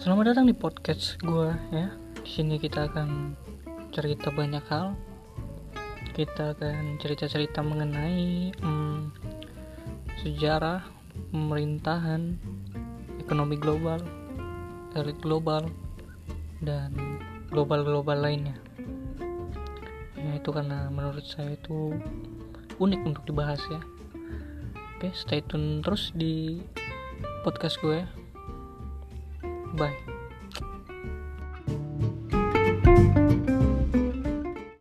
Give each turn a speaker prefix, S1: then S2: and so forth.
S1: Selamat datang di podcast gue ya. Di sini kita akan cerita banyak hal. Kita akan cerita-cerita mengenai hmm, sejarah, pemerintahan, ekonomi global, elit global, dan global-global lainnya. Ya itu karena menurut saya itu unik untuk dibahas ya. Oke, stay tune terus di podcast gue. Bye.